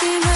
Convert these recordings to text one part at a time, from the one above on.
si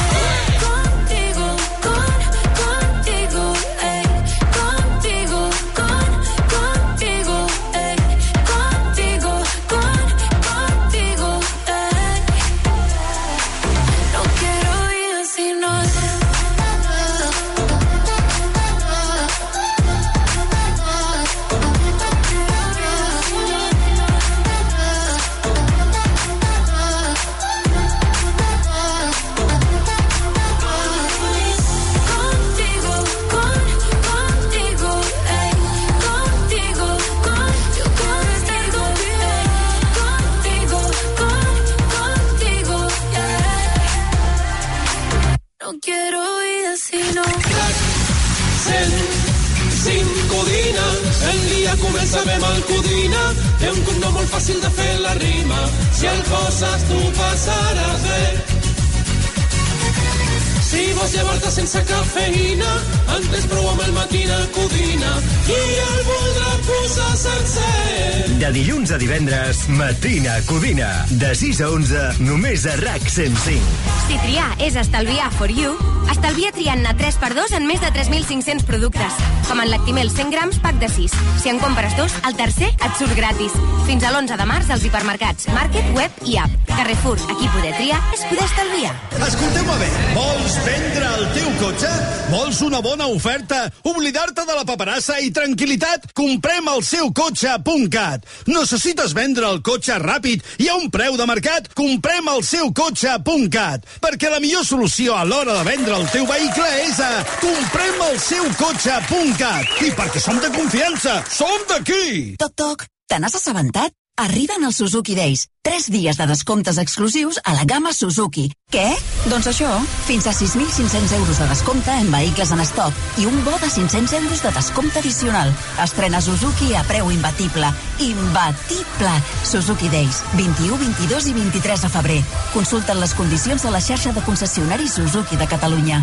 De 6 a 11, només a RAC 105. Si triar és estalviar for you, estalvia triant-ne 3x2 en més de 3.500 productes. Com en Lactimel 100 grams, pack de 6. Si en compres dos, el tercer et surt gratis. Fins a l'11 de març als hipermercats, Market, Web i App. Carrefour, aquí poder triar és poder estalviar. Escolteu-me bé, vols vendre el teu cotxe? Vols una bona oferta? Oblidar-te de la paperassa i tranquil·litat? Comprem el seu cotxe.cat. Necessites vendre el cotxe ràpid i a un preu de mercat? Comprem el seu cotxe.cat. Perquè la millor solució a l'hora de vendre el teu vehicle és a comprem el seu cotxe.cat. I perquè som de confiança, som d'aquí! Toc, toc, te n'has assabentat? Arriben els Suzuki Days. 3 dies de descomptes exclusius a la gamma Suzuki. Què? Doncs això, fins a 6.500 euros de descompte en vehicles en estoc i un bo de 500 euros de descompte addicional. Estrena Suzuki a preu imbatible. Imbatible! Suzuki Days, 21, 22 i 23 de febrer. Consulten les condicions a la xarxa de concessionaris Suzuki de Catalunya.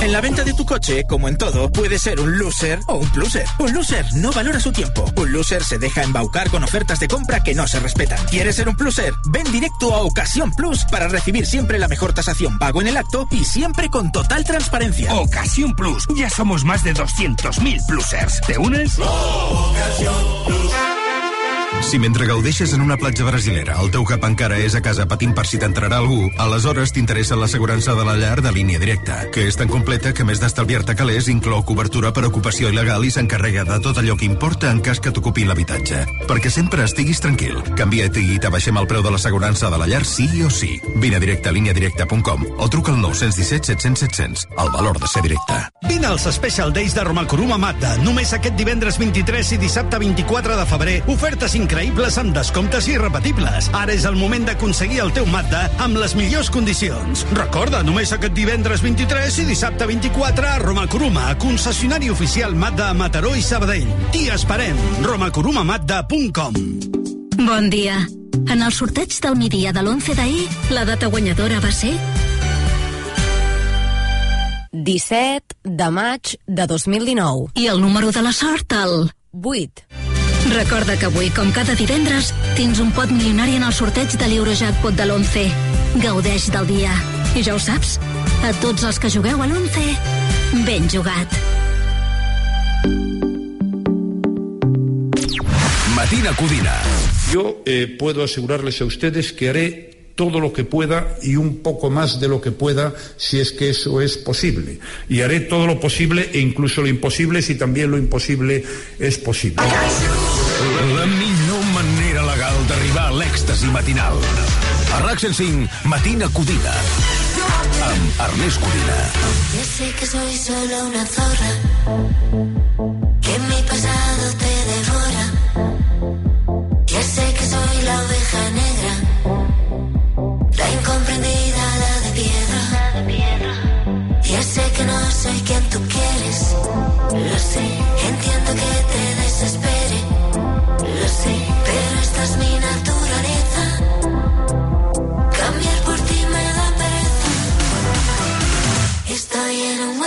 En la venta de tu coche, como en todo, puede ser un loser o un pluser. Un loser no valora su tiempo. Un loser se deja embaucar con ofertas de compra que no se respetan. ¿Quieres ser un pluser? Ven directo a Ocasión Plus para recibir siempre la mejor tasación pago en el acto y siempre con total transparencia. Ocasión Plus. Ya somos más de 200.000 plusers. ¿Te unes? Si mentre gaudeixes en una platja brasilera el teu cap encara és a casa patint per si t'entrarà algú, aleshores t'interessa l'assegurança de la llar de línia directa, que és tan completa que més d'estalviar-te calés inclou cobertura per ocupació il·legal i s'encarrega de tot allò que importa en cas que t'ocupin l'habitatge. Perquè sempre estiguis tranquil. Canvia't i t'abaixem el preu de l'assegurança de la llar sí o sí. Vine a directe a líniadirecta.com o truca al 917 700 700. El valor de ser directe. Vine als Special Days de Romacoruma Mazda. Només aquest divendres 23 i dissabte 24 de febrer. Ofertes increïbles amb descomptes irrepetibles. Ara és el moment d'aconseguir el teu Mazda amb les millors condicions. Recorda, només aquest divendres 23 i dissabte 24 a Romacoruma, concessionari oficial Mazda a Mataró i Sabadell. T'hi esperem. romacorumamazda.com Bon dia. En el sorteig del migdia de l'11 d'ahir, la data guanyadora va ser 17 de maig de 2019. i el número de la sort, el 8. Recorda que avui, com cada divendres, tens un pot milionari en el sorteig de l'Eurojackpot de l'11. Gaudeix del dia. I ja ho saps, a tots els que jugueu a l'11, ben jugat. Matina Codina. Yo eh, puedo asegurarles a ustedes que haré todo lo que pueda y un poco más de lo que pueda si es que eso es posible. Y haré todo lo posible e incluso lo imposible si también lo imposible es posible. La millor manera legal d'arribar a l'èxtasi matinal. A RAC 105, Matina Codina. Amb Ernest Codina. Ya sé que soy solo una zorra, que mi pasado te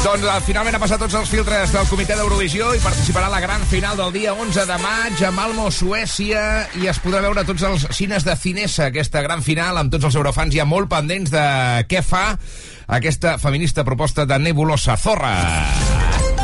Doncs eh, finalment ha passat tots els filtres del comitè d'Eurovisió i participarà a la gran final del dia 11 de maig a Malmo, Suècia, i es podrà veure a tots els cines de Cinesa, aquesta gran final, amb tots els eurofans ja molt pendents de què fa aquesta feminista proposta de Nebulosa Zorra.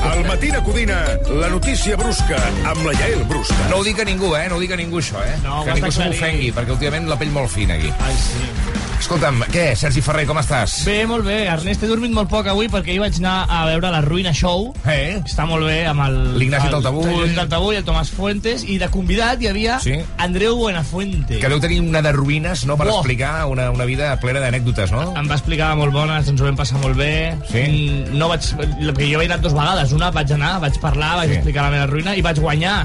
Al Matina Codina, la notícia brusca, amb la Yael Brusca. No ho dic a ningú, eh? No ho dic a ningú, això, eh? No, que ningú se m'ofengui, perquè últimament la pell molt fina, aquí. Ai, sí. Escolta'm, què, Sergi Ferrer, com estàs? Bé, molt bé. Ernest, he dormit molt poc avui perquè ahir vaig anar a veure la Ruïna Show. Eh? Està molt bé amb el... L'Ignasi Taltabull. L'Ignasi Taltabull, el Tomàs Fuentes, i de convidat hi havia Sí. Andreu Buenafuente. Que deu tenir una de ruïnes, no?, per Oh. explicar una, una vida plena d'anècdotes, no? Em va explicar molt bones, ens ho vam passar molt bé. Sí? Mm, No vaig... Perquè jo he anat dues vegades. Una vaig anar, vaig parlar, vaig Sí. explicar la meva ruïna i vaig guanyar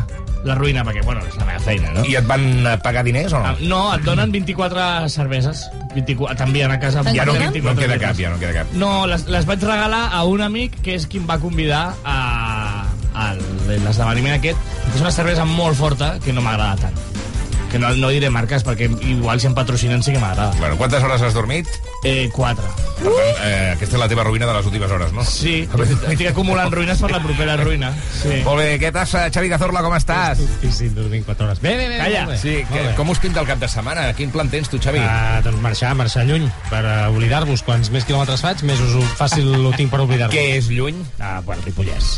la ruïna, perquè, bueno, és la meva feina, no? I et van eh, pagar diners o no? No, et donen 24 cerveses. 24, t'envien a casa. Ja no, no 24 en queda cap, ja no queda cap. No, les, les vaig regalar a un amic que és qui em va convidar a, a l'esdeveniment aquest. que És una cervesa molt forta que no m'agrada tant. Que no, no diré marques perquè igual si em patrocinen sí que m'agrada. Bueno, quantes hores has dormit? Eh, quatre. Per tant, eh, aquesta és la teva ruïna de les últimes hores, no? Sí, estic acumulant ruïnes per la propera ruïna. Sí. Molt bé, què t'has, Xavi Cazorla, com estàs? Sí, dormint 4 hores. Bé, bé, bé. Calla. bé. Sí, que, bé. com us pinta el cap de setmana? Quin plan tens tu, Xavi? Ah, doncs marxar, marxar lluny, per uh, oblidar-vos. Quants més quilòmetres faig, més us ho fàcil ho tinc per oblidar-vos. Què és lluny? Ah, bueno, Ripollès.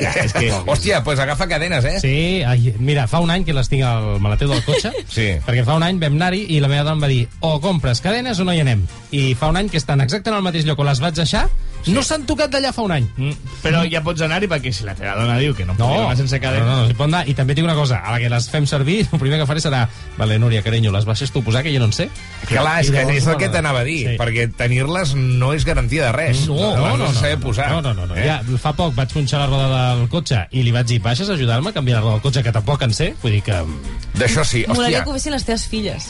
Ja, és que... Hòstia, pues agafa cadenes, eh? Sí, ai, mira, fa un any que les tinc al maleteu del cotxe, Sí. perquè fa un any vam anar-hi i la meva dona em va dir o compres cadenes o no hi anem. I fa un any que estan exactament al mateix lloc on les vaig deixar, no s'han tocat d'allà fa un any. Mm, però ja pots anar-hi perquè si la teva dona diu que no, No, no anar sense no, cadena... no, no, s'hi pot anar. I també tinc una cosa, a la que les fem servir, el primer que faré serà, vale, Núria, carinyo, les baixes tu posar, que jo no en sé. Clar, és, que és el que t'anava a dir, sí. perquè tenir-les no és garantia de res. No, no, no, no, saber posar. no, no, no, no. Eh? Ja, fa poc vaig punxar la roda del cotxe i li vaig dir, baixes a ajudar-me a canviar la roda del cotxe, que tampoc en sé, vull dir que... D'això sí, Molaria hòstia. que ho fessin les teves filles.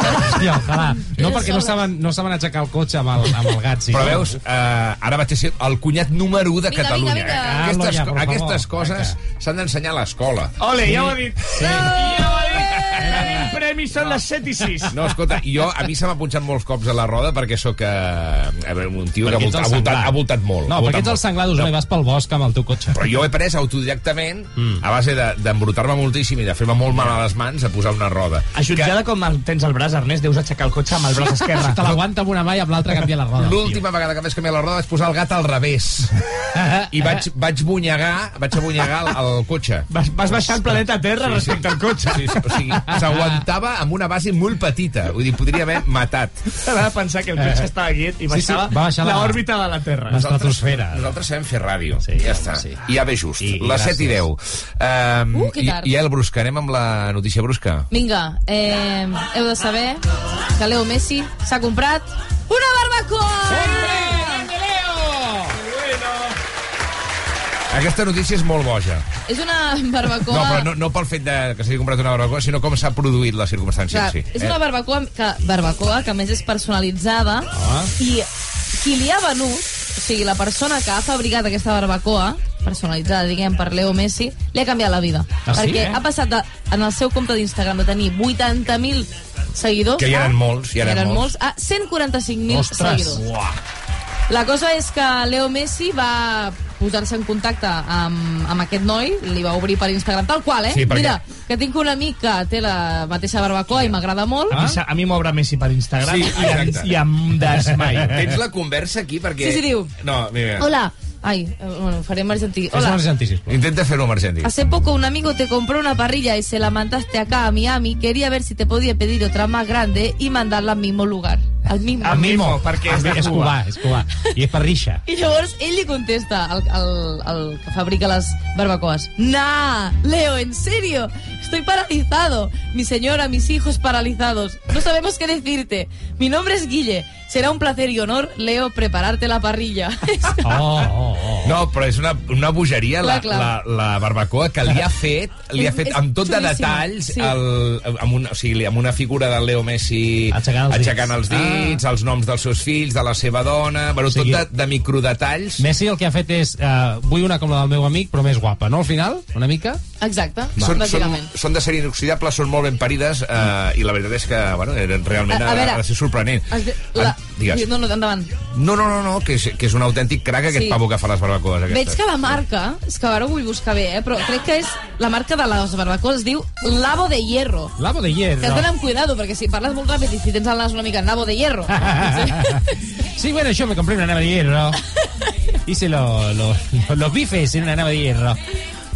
Hòstia, ojalà. No, perquè no saben, no saben aixecar el cotxe amb el, amb el gat. Sí, Però no? veus, eh, ara vaig ser el cunyat número 1 de Vinga, Catalunya. vinga, vinga. eh? Aquestes, ja, aquestes coses s'han d'ensenyar a l'escola. Ole, ja ho ha dit. Sí. Ja ho ha dit. El premi són les 7 i 6. No, escolta, jo, a mi se m'ha punxat molts cops a la roda perquè sóc eh, un tio que ha Perquè voltat, el ha, voltat, ha voltat molt. No, ha voltat perquè ets el senglar d'Osona i vas pel bosc amb el teu cotxe. Però jo he après autodidactament, a base de- d'embrutar-me moltíssim i de fer-me molt mal a les mans, a posar una roda. Ajutjada com el tens al braç, Ernest, deus aixecar el cotxe amb el braç esquerre. Te l'aguanta amb una mà i amb l'altra canvia la roda. L'última vegada que vaig canviar la roda vaig posar el gat al revés. I vaig, vaig bunyegar, vaig abunyegar el, el cotxe. Vas, vas baixar el planeta Terra Sí, sí. respecte al cotxe. Sí, sí, o sigui, s'aguantava anava amb una base molt petita. Vull dir, podria haver matat. De pensar que el cotxe estava quiet i Sí, sí, baixava, va baixar la- l'òrbita de la Terra. L'estratosfera. Nosaltres sabem fer ràdio. Sí, ja està. Sí. I ja ve just. I- i les 7 i 10. Um, Uh, que tard. I, I el brusca. Anem amb la notícia brusca. Vinga, eh, heu de saber que Leo Messi s'ha comprat una barbacoa! Aquesta notícia és molt boja. És una barbacoa... No, però no, no pel fet de que s'hagi comprat una barbacoa, sinó com s'ha produït la circumstància Clar, si. és una barbacoa que, barbacoa que a més és personalitzada Ah. i qui li ha venut, o sigui, la persona que ha fabricat aquesta barbacoa personalitzada, diguem, per Leo Messi, li ha canviat la vida. Ah, sí? perquè Eh? ha passat de, en el seu compte d'Instagram de tenir 80.000 seguidors Que ja eren molts, ja eren molts. a 145.000 seguidors. La cosa és que Leo Messi va posar-se en contacte amb, amb aquest noi, li va obrir per Instagram, tal qual, eh? Sí, perquè- Mira, que tinc un amic que té la mateixa barbacoa i m'agrada molt. A mi, s'ha- a mi m'obre Messi per Instagram Sí, i, exacte. i em desmaio. Tens la conversa aquí perquè... Sí, sí, diu. No, mira. Hola. Ai, eh, bueno, faré en argentí. Hola. en argentí. Intenta fer-ho en argentí. Hace poco un amigo te compró una parrilla y se la mandaste acá a Miami. Quería ver si te podía pedir otra más grande y mandarla al mismo lugar. Al mismo. Al mismo, perquè és de És cubà, és cubà. I és per rixa. I llavors ell li contesta al, al, al que fabrica les barbacoas. Nah, Leo, ¿en serio? Estoy paralizado. Mi señora, mis hijos paralizados. No sabemos qué decirte. Mi nombre es Guille. Será un placer y honor, Leo, prepararte la parrilla. Oh, oh, oh. No, però és una, una bogeria la, Clar, clar. la, la barbacoa que li ha fet, li ha fet és amb tot de detalls, sí. el, amb, una, o sigui, amb una figura del Leo Messi Aixecant els dits. aixecant els dits, els noms dels seus fills, de la seva dona, bueno, O sigui, tot de, de microdetalls. Messi el que ha fet és... Uh, vull una com la del meu amic, però més guapa, no, al final? Una mica? Exacte, Són, són, bàsicament. són de ser inoxidables, són molt ben parides eh, i la veritat és que bueno, eren realment A- a ha, veure, ha de ser sorprenent. Es de- La... Digues. No, no, endavant. No, no, no, no que, és, que és un autèntic crac aquest Sí. pavo que fa les barbacoes Veig aquestes. que la marca, és que ara ho vull buscar bé, eh, però crec que és la marca de les barbacoes es diu Labo de Hierro. Lavo de hierro. Que has d'anar amb cuidado, perquè si parles molt ràpid i si tens el nas una mica nabo de hierro. Sí, bueno, yo me compré una nave de hierro. Hice lo- lo- los bifes en una nave de hierro.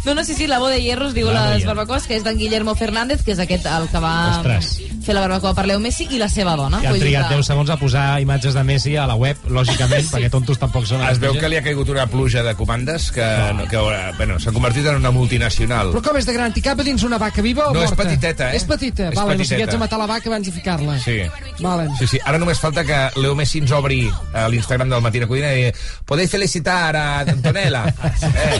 No, no, sí, sí, Labo de Hierro es diu Labo de les barbacoes, que és d'en Guillermo Fernández, que és aquest el que va Ostres. Fer la barbacoa per Leo Messi, i la seva dona. Que han trigat que- 10 segons a posar imatges de Messi a la web, lògicament, perquè tontos tampoc són. Es veu que li ha caigut una pluja de comandes que, no. que eh, bueno, s'ha convertit en una multinacional. Però com és de gran? T'hi cap a dins una vaca viva o No, és morta? petiteta, eh? És petita, És vale, no petiteta. sé, haig de matar la vaca abans de ficar-la. Sí. Vale. Sí, sí. Ara només falta que Leo Messi ens obri a l'Instagram del Matina Codina i podeu felicitar a Antonella. Eh.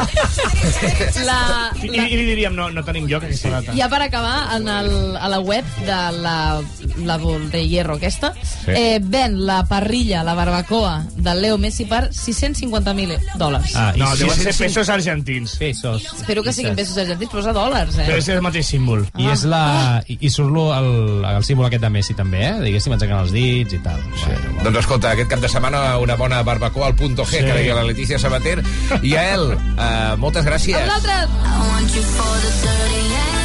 La, I, la, I li diríem, no, no tenim lloc aquesta data. Ja per acabar, en el, a la web de la, la Bol de Hierro aquesta, Sí. eh, ven la parrilla, la barbacoa del Leo Messi per 650.000 dòlars. Ah, no, deuen ser pesos argentins. Pesos. Espero que siguin pesos argentins, però és a dòlars, eh? Però és el mateix símbol. I és la... I, i surt lo, el, el símbol aquest de Messi també, eh? Diguéssim, aixecant els dits i tal. Sí. Bueno, Doncs escolta, aquest cap de setmana una bona barbacoa al Punto G, Sí. que deia la Letícia Sabater. I a ell, uh, moltes gràcies. A vosaltres! I want you for the dirty and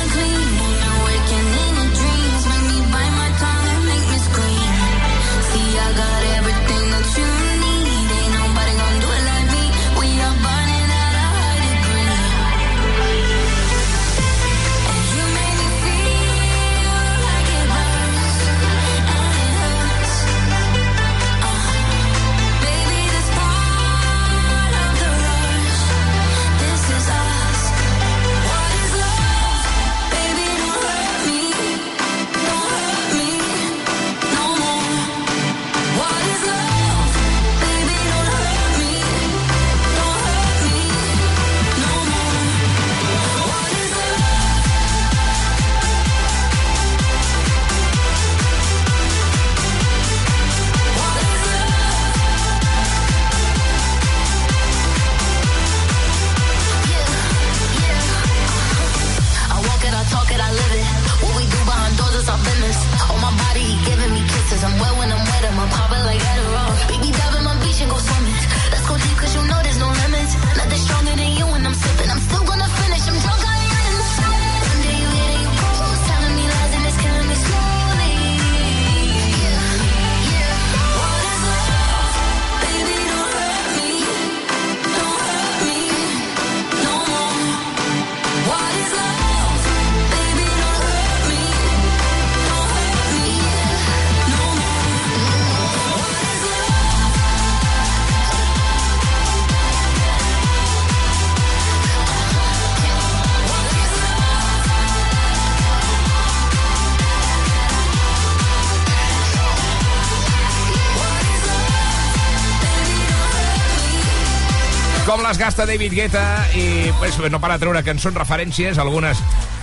les gasta David Guetta i pues, no para de treure cançons, referències, algunes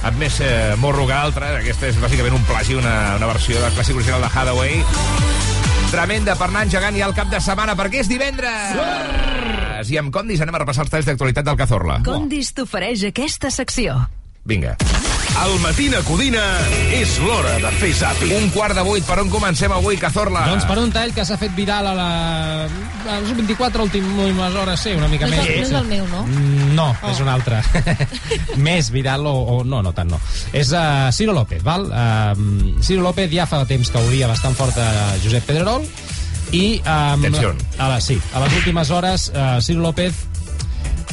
amb més eh, morro que altres. Aquesta és bàsicament un plagi, una, una versió del clàssic original de Hathaway. Tremenda per anar engegant ja el cap de setmana, perquè és divendres! I amb Condis anem a repassar els talls d'actualitat del Cazorla. Condis t'ofereix aquesta secció. Vinga. Al Matina Codina és l'hora de fer zàping. Un quart de vuit, per on comencem avui, Cazorla? Doncs per un tall que s'ha fet viral a, la... a les 24 últimes hores, sí, una mica No és, més. el, no és el meu, no? Mm, No, oh. és un altre. Més viral o, o... No, no tant no. És uh, Ciro López, val? Uh, Ciro López ja fa temps que odia bastant fort a Josep Pedrerol i... Um, Atención. A la, sí, a les últimes hores uh, Ciro López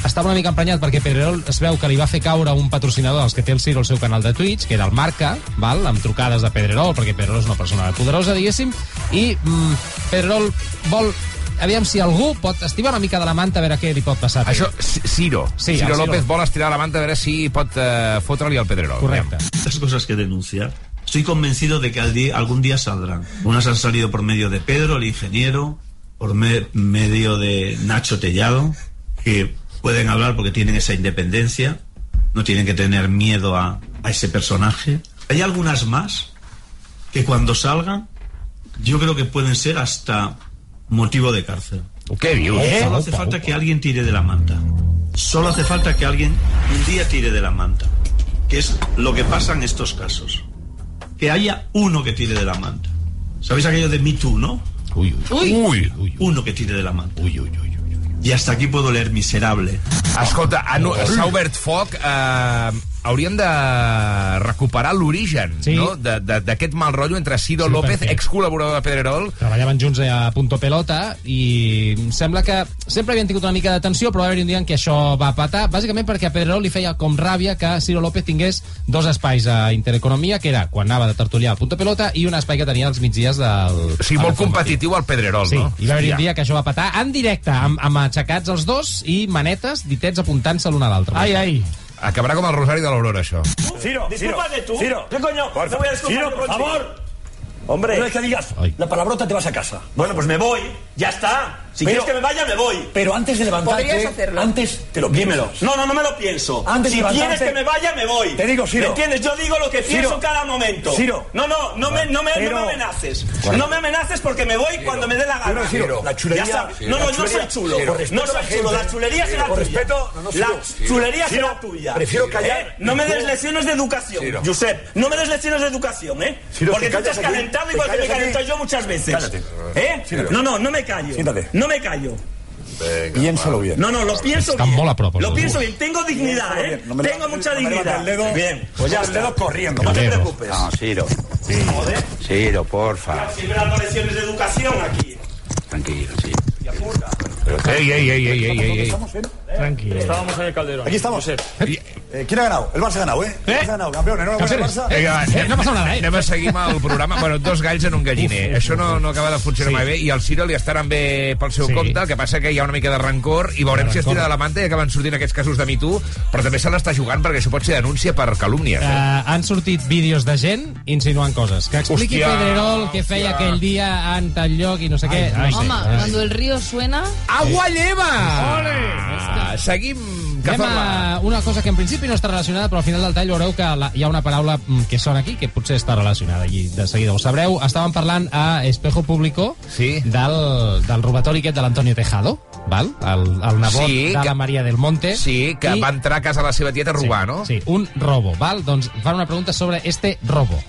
estava una mica emprenyat perquè Pedrerol es veu que li va fer caure un patrocinador dels que té el Ciro al seu canal de Twitch, que era el Marca, val? amb trucades de Pedrerol, perquè Pedrerol és una persona poderosa, diguéssim, i mm, Pedrerol vol aviam si algú pot estirar una mica de la manta a veure què li pot passar. a Això, Ciro. Sí, Ciro. López vol estirar la manta a veure si pot uh, fotre-li al Pedrerol. Correcte. Muchas cosas que denunciar. Estoy convencido de que al día- algún día saldrán. Unas han salido por medio de Pedro, el ingeniero, por me- medio de Nacho Tellado, que pueden hablar porque tienen esa independencia, no tienen que tener miedo a, a ese personaje. Hay algunas más que cuando salgan, yo creo que pueden ser hasta motivo de cárcel. ¿Qué dius? Solo hace falta que alguien tire de la manta. Solo hace falta que alguien un día tire de la manta. Que es lo que pasa en estos casos. Que haya uno que tire de la manta. ¿Sabéis aquello de Me Too, no? Uy, uy. Uy. Uno que tire de la manta. Y hasta aquí puedo leer miserable. Escolta, s'ha obert foc. Eh, hauríem de recuperar l'origen Sí. no? d'aquest mal rotllo entre Ciro Sí, López, perquè- excol·laborador de Pedrerol, treballaven junts a Punto Pelota i sembla que sempre havien tingut una mica de tensió però va haver un dia en què això va patar bàsicament perquè a Pedrerol li feia com ràbia que Ciro López tingués dos espais a Intereconomia que era quan anava de tertulià a Punto Pelota i un espai que tenia als migdies del... o sigui, molt competitiu al Pedrerol, Sí, no? hi va haver un dia que això va patar en directe, amb, amb aixecats els dos i manetes, ditets apuntant-se l'un a l'altre. Ai, ai. Acabarà com el Rosari de l'Aurora, això. Ciro, Discúlpate Ciro, tú. Ciro. ¿Qué coño? Por No voy a disculpar Ciro, yo por contigo. favor. Hombre. Una vez que digas la palabrota te vas a casa. Bueno, pues me voy. Ya está. Si Pero- quieres que me vaya, me voy. Pero antes de levantarte... Podrías hacerlo. Antes te lo Dímelo. No, no, no me lo pienso. Antes si de quieres que me vaya, me voy. Te digo, Ciro. ¿Me entiendes? Yo digo lo que pienso Ciro. cada momento. Ciro. No, no, no me, no me, Pero- no me amenaces. Bueno. No me amenaces porque me voy cuando me dé la gana. Ciro, Ciro, la chulería- Ya sabes. Ciro, No, no, la no soy chulo. No la soy chulo. La chulería será con tuya. respeto, no. La chulería Ciro, será tuya. prefiero callar. ¿Eh? No me des lecciones de educación. Josep. No me des lecciones de educación, ¿eh? Porque tú te has calentado igual que me he calentado yo muchas veces. Cállate. ¿Eh? No, no, no me callo. Siéntate. No me callo. Piénsalo bien. No, no, lo pienso Están bien. molt a prop, els Lo pienso bien. Tengo dignidad, ¿eh? No me Tengo mucha me levantes dignidad. el dedo. Bien, Pues ya, el dedo corriendo, no te preocupes. No, Ciro. Joder. Ciro, porfa. Siempre dando lecciones de educación aquí. Tranquilo, sí. Ey, ey, ey, ey, ey, ey, ey. Tranquilo. Estábamos en el Calderón. Aquí estamos. Eh, ¿Quién ha ganado? El Barça ha ganado, ¿eh? El Barça ha ganado, campeón. Enhorabuena, Barça. Va, anem, no passa nada, eh? anem a seguir amb el programa. Bueno, dos galls en un galliner. Uf, Això no, no acaba de funcionar Sí. mai bé i al Ciro li estaran bé pel seu Sí. compte, el que passa que hi ha una mica de rancor i veurem si es tira de la manta i acaben sortint aquests casos de Me Too, però també se l'està jugant perquè això pot ser denúncia per calúmnies. Uh, Eh? han sortit vídeos de gent insinuant coses. Que expliqui Hòstia, Pedrerol què feia hòstia. aquell dia en tal lloc i no sé què. Ai, Home, ai. cuando el río suena... Agua lleva! Ah, seguim, Anem a una cosa que en principi no està relacionada, però al final del tall veureu que la, hi ha una paraula mm, que sona aquí, que potser està relacionada, i de seguida ho sabreu. Estàvem parlant a Espejo Público Sí. del, del robatori aquest de l'Antonio Tejado, val? El, el nebot Sí, de que- la Maria del Monte. Sí, que I- va entrar a casa de la seva tieta a robar, no? Sí, un robo, val? Doncs fan una pregunta sobre este robo.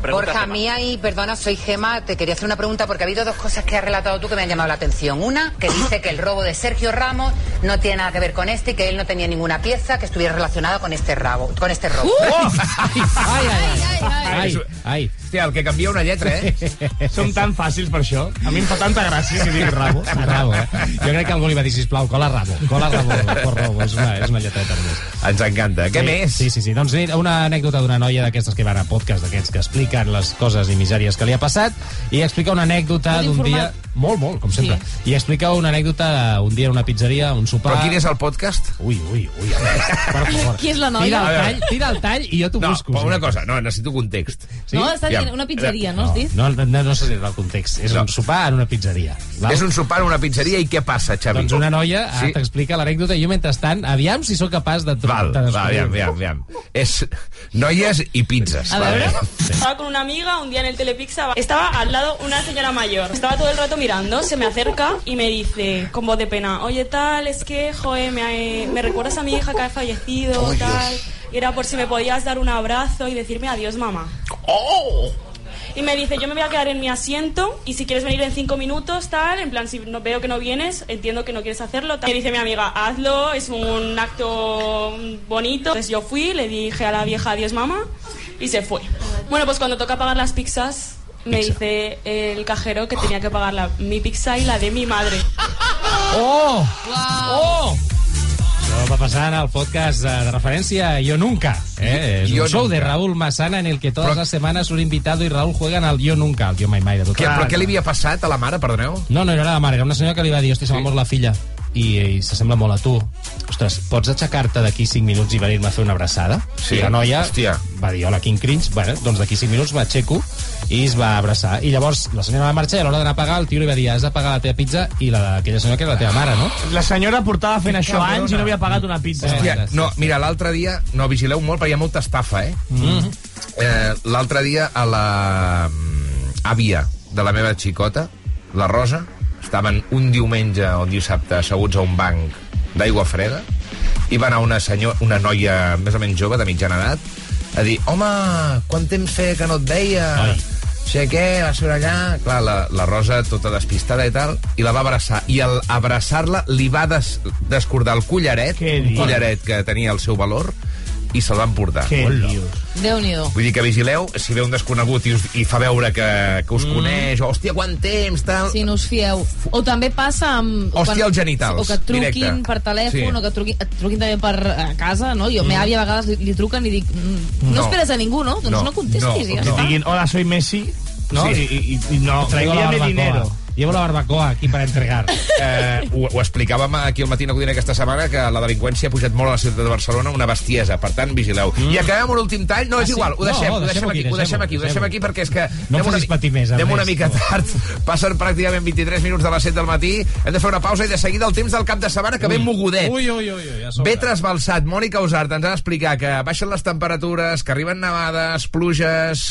Borja, a mí ahí, perdona, soy Gema, te quería hacer una pregunta porque ha habido dos cosas que has relatado tú que me han llamado la atención. Una, que dice que el robo de Sergio Ramos no tiene nada que ver con este y que él no tenía ninguna pieza que estuviera relacionada con este rabo, con este robo. Ai, ai, ai. Ai, ai. Hòstia, el que canvia una lletra, eh? Som tan fàcils per això. A mi em fa tanta gràcia que digui rabo. Rabo, eh? Jo crec que algú li va dir, sisplau, cola rabo. Cola rabo, por robo. És una, és una lletreta més. Ens encanta. Què sí, més? Sí, sí, sí. Doncs una anècdota d'una noia d'aquestes que van a podcast d'aquests que expliquen explicant les coses i misèries que li ha passat i explica una anècdota d'un dia... Molt, molt, com sempre. I explica una anècdota un dia en una pizzeria, un sopar... Però quin és el podcast? Ui, ui, ui. a veure, Per favor. Qui és la noia? Tira el tall, tira el tall i jo t'ho No, busco. sí. una cosa, no, necessito context. Sí? No, està dient Ja. una pizzeria, no has dit? No, no, no, no sé si és el context. És No. un sopar en una pizzeria. Val? És un sopar en una pizzeria i què passa, Xavi? Doncs una noia Sí. sí. t'explica l'anècdota i jo mentrestant, aviam si sóc capaç de... Val, de va, aviam, aviam, aviam. És noies i pizzas. A vale. veure. Estaba con una amiga un día en el Telepizza. Estaba al lado una señora mayor. Estaba todo el rato mirando. Se me acerca y me dice, con voz de pena, oye, tal, es que, joder, me, me recuerdas a mi hija que ha fallecido, Oh, tal. Y era por si me podías dar un abrazo y decirme adiós, mamá. Oh. Y me dice, yo me voy a quedar en mi asiento y si quieres venir en cinco minutos, tal, en plan, si no, veo que no vienes, entiendo que no quieres hacerlo. Tal. Me dice mi amiga, hazlo, es un acto bonito. Entonces yo fui, le dije a la vieja adiós, mamá, y se fue. Bueno, pues cuando toca pagar las pizzas, me dice el cajero que tenía que pagar la, mi pizza y la de mi madre. Oh! Oh! Això va passar en el podcast eh, de referència Yo Nunca. Eh? És Yo un show Nunca. de Raúl Massana en el que todas las semanas un invitado y Raúl juegan al Yo Nunca, al Yo Mai Mai de tot. Què, però què li havia passat a la mare, perdoneu? No, no era la mare, era una senyora que li va dir, hosti, se m'ha mort la filla i, i s'assembla molt a tu. Ostres, pots aixecar-te d'aquí 5 minuts i venir-me a fer una abraçada? Sí. I la noia Hòstia. va dir, hola, quin cringe. Bueno, doncs d'aquí 5 minuts m'aixeco i es va abraçar. I llavors la senyora va marxar i a l'hora d'anar a pagar el tio li va dir, has de pagar la teva pizza i la d'aquella senyora que és la teva mare, no? La senyora portava fent això cabrona. anys i no havia pagat una pizza. Hòstia, no, mira, l'altre dia... No, vigileu molt, perquè hi ha molta estafa, eh? Mm. eh l'altre dia a la mm, àvia de la meva xicota, la Rosa, estaven un diumenge o un dissabte asseguts a un banc d'aigua freda i va anar una, senyor, una noia més o menys jove, de mitjana edat, a dir, home, quant temps feia que no et veia? Ai. sé què, va ser allà... Clar, la, la Rosa, tota despistada i tal, i la va abraçar. I al abraçar-la li va des, descordar el collaret, un collaret que tenia el seu valor, i se'l van portar. Què Hola. dius? Déu-n'hi-do. Vull dir que vigileu, si ve un desconegut i, us, i fa veure que, que us mm. coneix, o, hòstia, quant temps, tal... Si no us fieu. O també passa amb... Hòstia, els genitals, O que et truquin directe. per telèfon, Sí. o que et truquin, et truquin també per a casa, no? Jo, mm. meva àvia a vegades li, li truquen i dic... mm, No, No. esperes a ningú, no? Doncs no, No, no contestis, no, ja que està. diguin, hola, soy Messi, no? Sí. I, i, i no, barbacoa. dinero. Llevo la barbacoa aquí para entregar. Eh, ho, ho explicàvem aquí al Matí Codina aquesta setmana que la delinqüència ha pujat molt a la ciutat de Barcelona, una bestiesa, per tant, vigileu. Mm. I acabem un últim tall? No, Ah, és sí? igual, ho No, deixem, ho deixem-ho deixem aquí, aquí, ho deixem aquí, ho deixem aquí perquè és que No em anem una, facis patir més, anem una mica tard, passen pràcticament 23 minuts de les 7 del matí, hem de fer una pausa i de seguida el temps del cap de setmana que ve mogudet. Ui, ui, ui, ui, a sobre. Ve trasbalsat, Mònica Usart ens ha d'explicar que baixen les temperatures, que arriben nevades, pluges...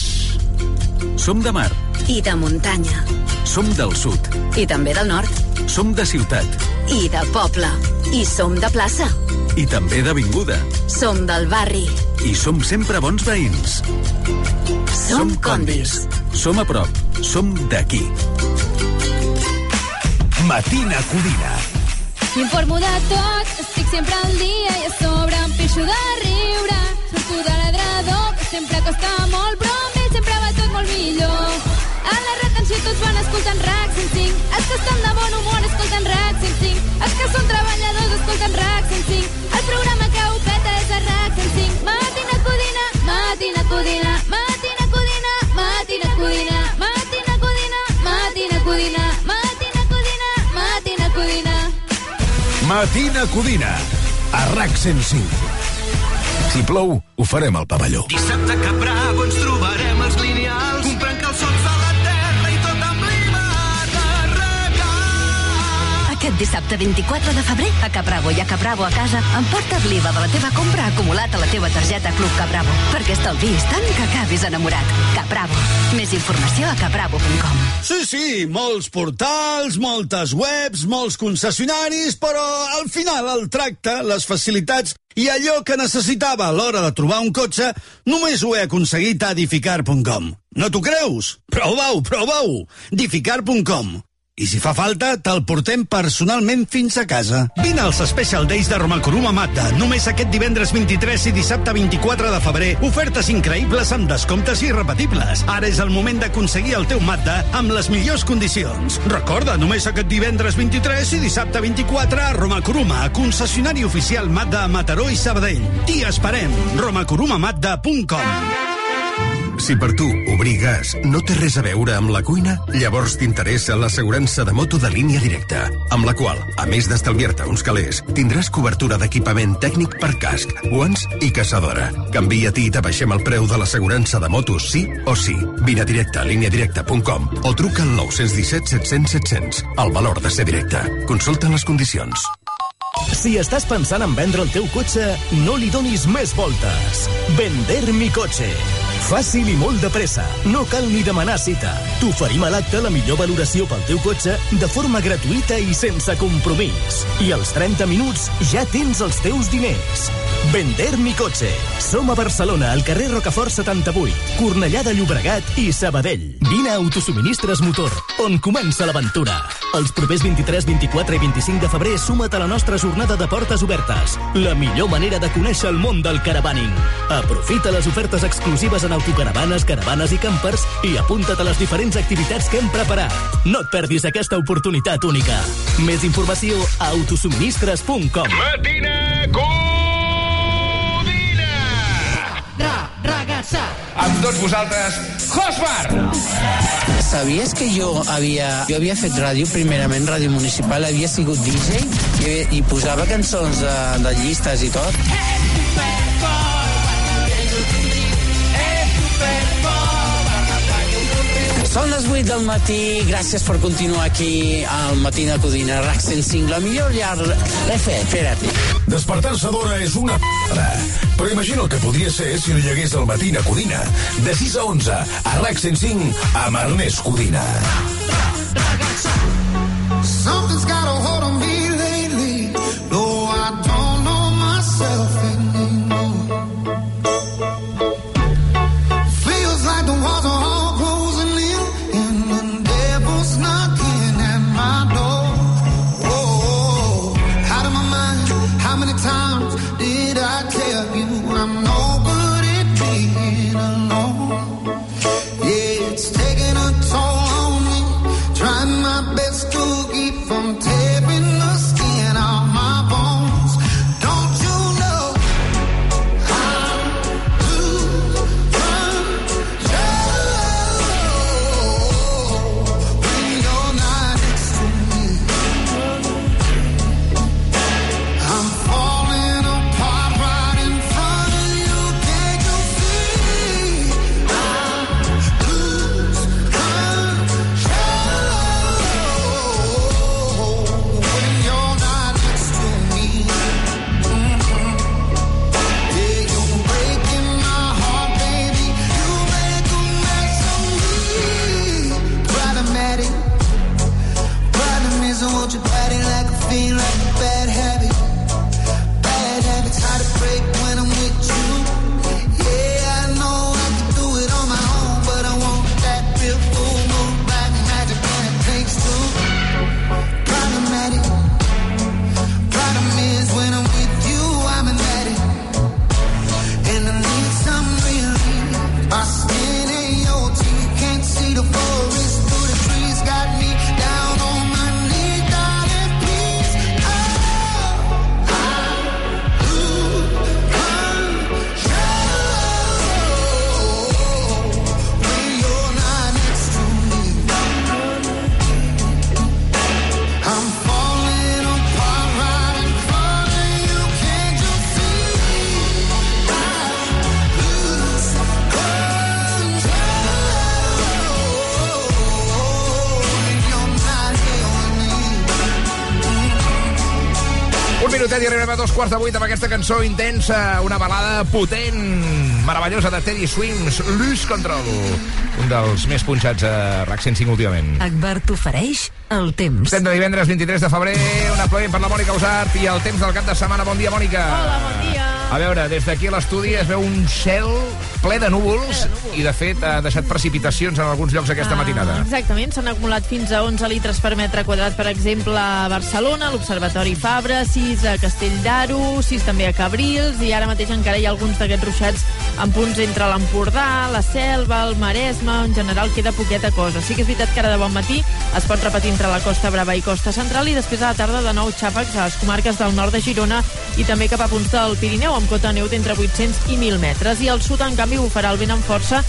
Som de mar, I de muntanya. Som del sud, I també del nord. som de ciutat I de poble. I som de plaça. i també d'avinguda. Som del barri. I som sempre bons veïns. Som condis. Som a prop, som d'aquí. Matina Codina. M'informo de tot, estic sempre al dia i a sobre em pixo de riure. Surto de l'adrador, que sempre costa molt, però amb ell sempre va tot molt millor. A la retenció tots van escoltant RAC 105. Els que estan de bon humor escolten RAC 105. Els que són treballadors escolten RAC 105. El programa que ho peta és a RAC 105. Matina Codina, Matina Codina, Matina Codina, Matina Codina, Matina Codina, Matina Codina, Matina Codina, Matina Codina. Matina Codina. A RAC 105. Si plou, ho farem al pavelló. Dissabte a Aquest dissabte 24 de febrer, a Capravo i a Capravo a casa, emporta't l'IVA de la teva compra acumulat a la teva targeta Club Capravo, perquè estalviïs tant que acabis enamorat. Capravo. Més informació a capravo.com. Sí, sí, molts portals, moltes webs, molts concessionaris, però al final el tracte, les facilitats i allò que necessitava a l'hora de trobar un cotxe només ho he aconseguit a edificar.com. No t'ho creus? Prova-ho, prova-ho! edificar.com i si fa falta, te'l portem personalment fins a casa. Vine als Special Days de Romacoruma Mazda. Només aquest divendres 23 i dissabte 24 de febrer. Ofertes increïbles amb descomptes irrepetibles. Ara és el moment d'aconseguir el teu Mazda amb les millors condicions. Recorda, només aquest divendres 23 i dissabte 24 a Romacoruma, concessionari oficial Mazda a Mataró i Sabadell. T'hi esperem. romacorumamazda.com Si per tu obrir gas no té res a veure amb la cuina, llavors t'interessa l'assegurança de moto de línia directa, amb la qual, a més d'estalviar-te uns calés, tindràs cobertura d'equipament tècnic per casc, guants i caçadora. Canvia-t'hi i t'abaixem el preu de l'assegurança de motos sí o sí. Vine a directe a líniadirecta.com o truca al 917 700 700. El valor de ser directe. Consulta les condicions. Si estàs pensant en vendre el teu cotxe, no li donis més voltes. Vender mi cotxe. Fàcil i molt de pressa. No cal ni demanar cita. T'oferim a l'acte la millor valoració pel teu cotxe de forma gratuïta i sense compromís. I als 30 minuts ja tens els teus diners. Vender mi cotxe. Som a Barcelona, al carrer Rocafort 78, Cornellà de Llobregat i Sabadell. Vine a Autosuministres Motor, on comença l'aventura. Els propers 23, 24 i 25 de febrer suma't a la nostra jornada de portes obertes. La millor manera de conèixer el món del caravaning. Aprofita les ofertes exclusives en autocaravanes, caravanes i campers i apunta't a les diferents activitats que hem preparat. No et perdis aquesta oportunitat única. Més informació a autosuministres.com. Matina Ra, ragazza. Amb tots vosaltres, Josmar! ¿Sabías que yo había, jo havia fet ràdio, primerament ràdio municipal, havia sigut DJ i, i posava cançons de, de llistes i tot? Són les 8 del matí, gràcies per continuar aquí al Matí de Codina, RAC 105, la millor llar... Fet, espera't. Despertar-se d'hora és una p***da. Però imagina el que podria ser si no hi hagués el matí a Codina. De 6 a 11, a RAC 105, amb Ernest Codina. Quarts de vuit amb aquesta cançó intensa, una balada potent, meravellosa de Teddy Swims, Lose Control, un dels més punxats a RAC 105 últimament. Agbar t'ofereix el temps. Estem de divendres 23 de febrer, un aplaudiment per la Mònica Usart i el temps del cap de setmana. Bon dia, Mònica. Hola, bon dia. A veure, des d'aquí a l'estudi es veu un cel ple de núvols i, de fet, ha deixat precipitacions en alguns llocs aquesta matinada. Exactament, s'han acumulat fins a 11 litres per metre quadrat, per exemple, a Barcelona, l'Observatori Fabra, 6 a Castell d'Aro, 6 també a Cabrils, i ara mateix encara hi ha alguns d'aquests ruixats en punts entre l'Empordà, la Selva, el Maresme, en general queda poqueta cosa. Sí que és veritat que ara de bon matí es pot repetir entre la Costa Brava i Costa Central i després a la tarda de nou xàfecs a les comarques del nord de Girona i també cap a punts del Pirineu amb cota neu d'entre 800 i 1.000 metres. I al sud, en canvi, bufarà el vent amb força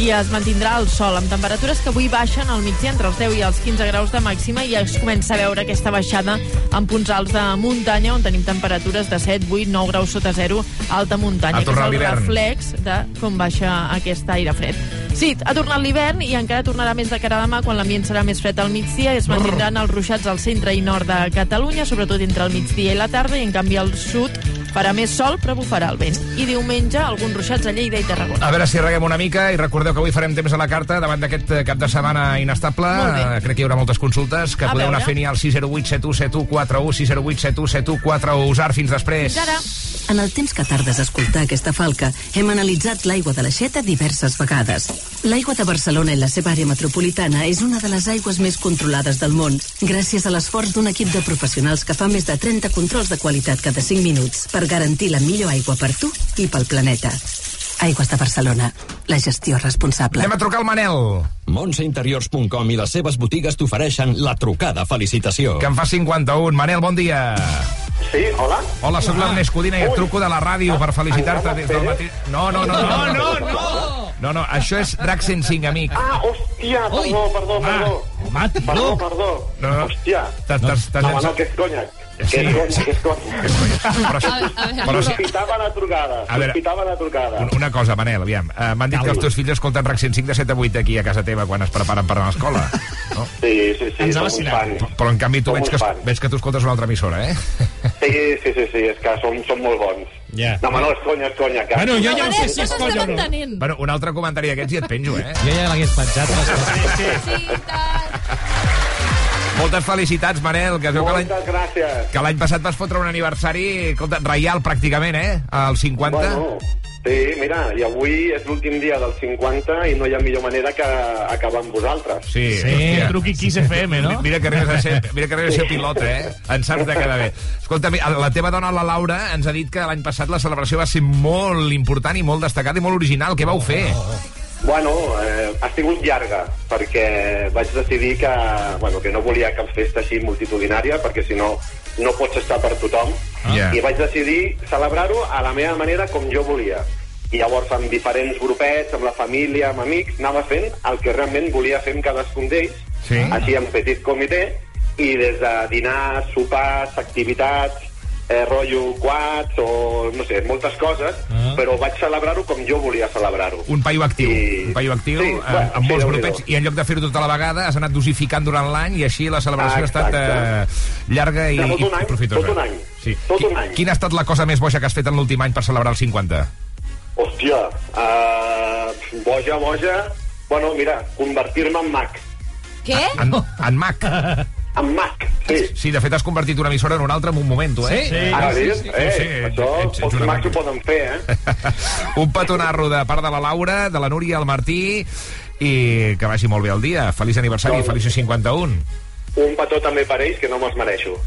i es mantindrà el sol, amb temperatures que avui baixen al migdia entre els 10 i els 15 graus de màxima i es comença a veure aquesta baixada en punts alts de muntanya, on tenim temperatures de 7, 8, 9 graus sota zero alta muntanya, que és el reflex de com baixa aquest aire fred. Sí, ha tornat l'hivern i encara tornarà més de cara a demà quan l'ambient serà més fred al migdia i es mantindran els ruixats al centre i nord de Catalunya, sobretot entre el migdia i la tarda, i en canvi al sud farà més sol però bufarà el vent. I diumenge alguns ruixats a Lleida i Tarragona. A veure si reguem una mica i recordeu que avui farem temps a la carta davant d'aquest eh, cap de setmana inestable. Eh, Crec que hi haurà moltes consultes que A podeu anar veure. fent al 608 71 71 608 71 71 Usar, fins després. Fins ara. En el temps que tardes a escoltar aquesta falca, hem analitzat l'aigua de l'aixeta diverses vegades. L'aigua de Barcelona i la seva àrea metropolitana és una de les aigües més controlades del món, gràcies a l'esforç d'un equip de professionals que fa més de 30 controls de qualitat cada 5 minuts per garantir la millor aigua per tu i pel planeta. Aigües de Barcelona, la gestió responsable. Anem a trucar al Manel. Montseinteriors.com i les seves botigues t'ofereixen la trucada felicitació. Que en fa 51. Manel, bon dia. Sí, hola. Hola, sóc l'Ernest Codina i et truco de la ràdio per felicitar-te des del matí. No, no, no, no, no, no, no. No, això és Drac 105, amic. Ah, hòstia, perdó, perdó, perdó. Va, tio. Perdó, perdó. No, no. Hòstia. T'has- t'has No, no, llançat- que és conya. Que Sí, és conya, sí. conya. Però, però Sospitava la trucada. A veure, Sospitava la trucada. Un- Una cosa, Manel, aviam. Uh, M'han dit que els teus fills escolten RAC 105 de 7 a 8 aquí a casa teva quan es preparen per anar a l'escola. No? Sí, sí, sí, Ens ha. Però en canvi tu veig que, veig que tu escoltes una altra emissora, eh? Sí, sí, sí, sí, és que som, som molt bons. Ja. No, home, no, és conya, és conya. Que... Bueno, jo ja no sé si és colla o no. Bueno, un altre comentari d'aquests i et penjo, eh? Jo ja l'hagués penjat. coses. Sí, i tant. Moltes felicitats, Manel, que es veu que l'any Moltes gràcies. que l'any passat vas fotre un aniversari, escolta, reial pràcticament, eh? Al 50. Bueno, sí, mira, i avui és l'últim dia del 50 i no hi ha millor manera que acabar amb vosaltres. Sí, Sí, hòstia. truqui Kiss FM, no? Mira que arribes a ser, mira que arribes a ser pilot, eh? En saps de quedar bé. Escolta, la teva dona, la Laura, ens ha dit que l'any passat la celebració va ser molt important i molt destacada i molt original. Què vau fer? Bueno, eh, ha sigut llarga, perquè vaig decidir que, bueno, que no volia cap festa així multitudinària, perquè si no, no pots estar per tothom. Ja. I vaig decidir celebrar-ho a la meva manera com jo volia. I llavors, amb diferents grupets, amb la família, amb amics, anava fent el que realment volia fer amb cadascun d'ells, Sí. així en petit comitè, i des de dinars, sopars, activitats, eh, rotllo quads o, no sé, moltes coses, Ah. però vaig celebrar-ho com jo volia celebrar-ho. Un paio actiu, I- un paio actiu, Sí, eh, bueno, amb sí, molts grupets, i en lloc de fer-ho tota la vegada has anat dosificant durant l'any i així la celebració Ah, ha estat eh, llarga i, tot un i any, profitosa. tot un any, Sí. tot Qui- un any. Quina ha estat la cosa més boja que has fet en l'últim any per celebrar el 50? Hòstia, uh, boja, boja... Bueno, mira, convertir-me en mag. Què? En, en Mac. En mag, sí. Sí, de fet has convertit una emissora en una altra en un moment, tu, eh? Sí? Ah, sí, sí, sí, eh, sí, això ets- ets una mags ho poden fer, eh? Un petonarro de part de la Laura, de la Núria, el Martí, i que vagi molt bé el dia. Feliç aniversari, Doncs- feliç 51. Un petó també per ells, que no me'ls mereixo.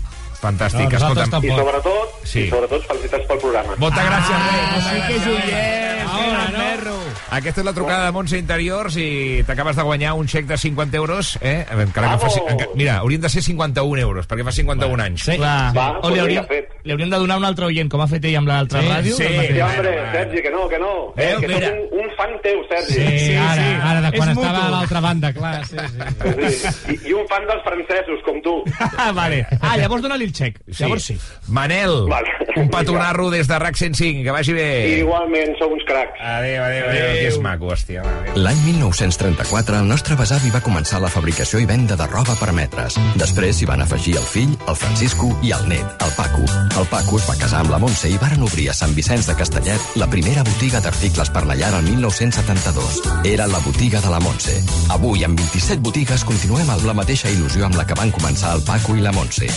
Fantàstic, No, escolta'm. I Tampoc. sobretot, Sí. i sobretot felicitats pel programa. Moltes gràcies, rei. moltes Sí que gràcies. Ahora, mira, no? perro. Aquesta és la trucada de Montse Interiors i t'acabes de guanyar un xec de 50 euros, eh? Encara que faci, enca, mira, haurien de ser 51 euros, perquè fa 51 anys. Sí. Clar. Va, o doncs li hauríem, ja fet. Li hauríem de donar un altre oient, com ha fet ell amb l'altra Sí, ràdio. sí. Sí, hombre. Sergi, que no, que no. Veu, Eh, que mira. soc un, un fan teu, Sergi. Sí, Sí, ara, sí. ara, de quan És estava mutu. a l'altra banda, clar. Sí, sí. Sí. I, I un fan dels francesos, com tu. Ah, vale. Ah, llavors dona-li el xec. Llavors sí. Manel, Vale. un petonarro des de RAC 105, que vagi bé. Igualment, sou uns cracs. Adéu, adéu, adéu, que és maco, hòstia. Adéu. L'any 1934, el nostre besavi va començar la fabricació i venda de roba per metres. Després s'hi van afegir el fill, el Francisco i el net, el Paco. El Paco es va casar amb la Montse i varen obrir a Sant Vicenç de Castellet la primera botiga d'articles per la llar el 1972. Era la botiga de la Montse. Avui, amb 27 botigues, continuem amb la mateixa il·lusió amb la que van començar el Paco i la Montse.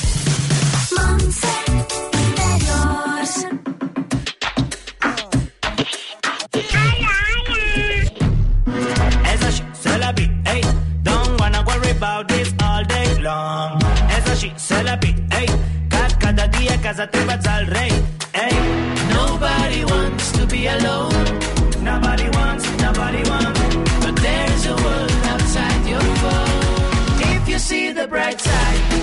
Esa shit, se la beat, hey. Don't wanna worry about this all day long. Esa shit, se casa vas al rey, hey. Nobody wants to be alone. Nobody wants, nobody wants. But there's a world outside your phone. If you see the bright side,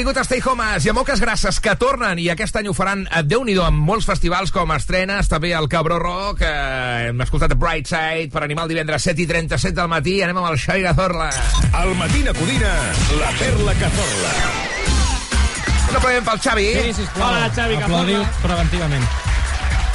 Han tingut Stay Homes i a moltes gràcies que tornen i aquest any ho faran a déu nhi amb molts festivals com estrenes, també el Cabró Rock, eh, hem escoltat Bright Side per animar el divendres 7 i 37 del matí, anem amb el Xavi Cazorla. Al Matina Codina, la perla que zorla. Un aplaudiment pel Xavi. Sí, sisplau. Hola, Xavi, Aplaudiu preventivament.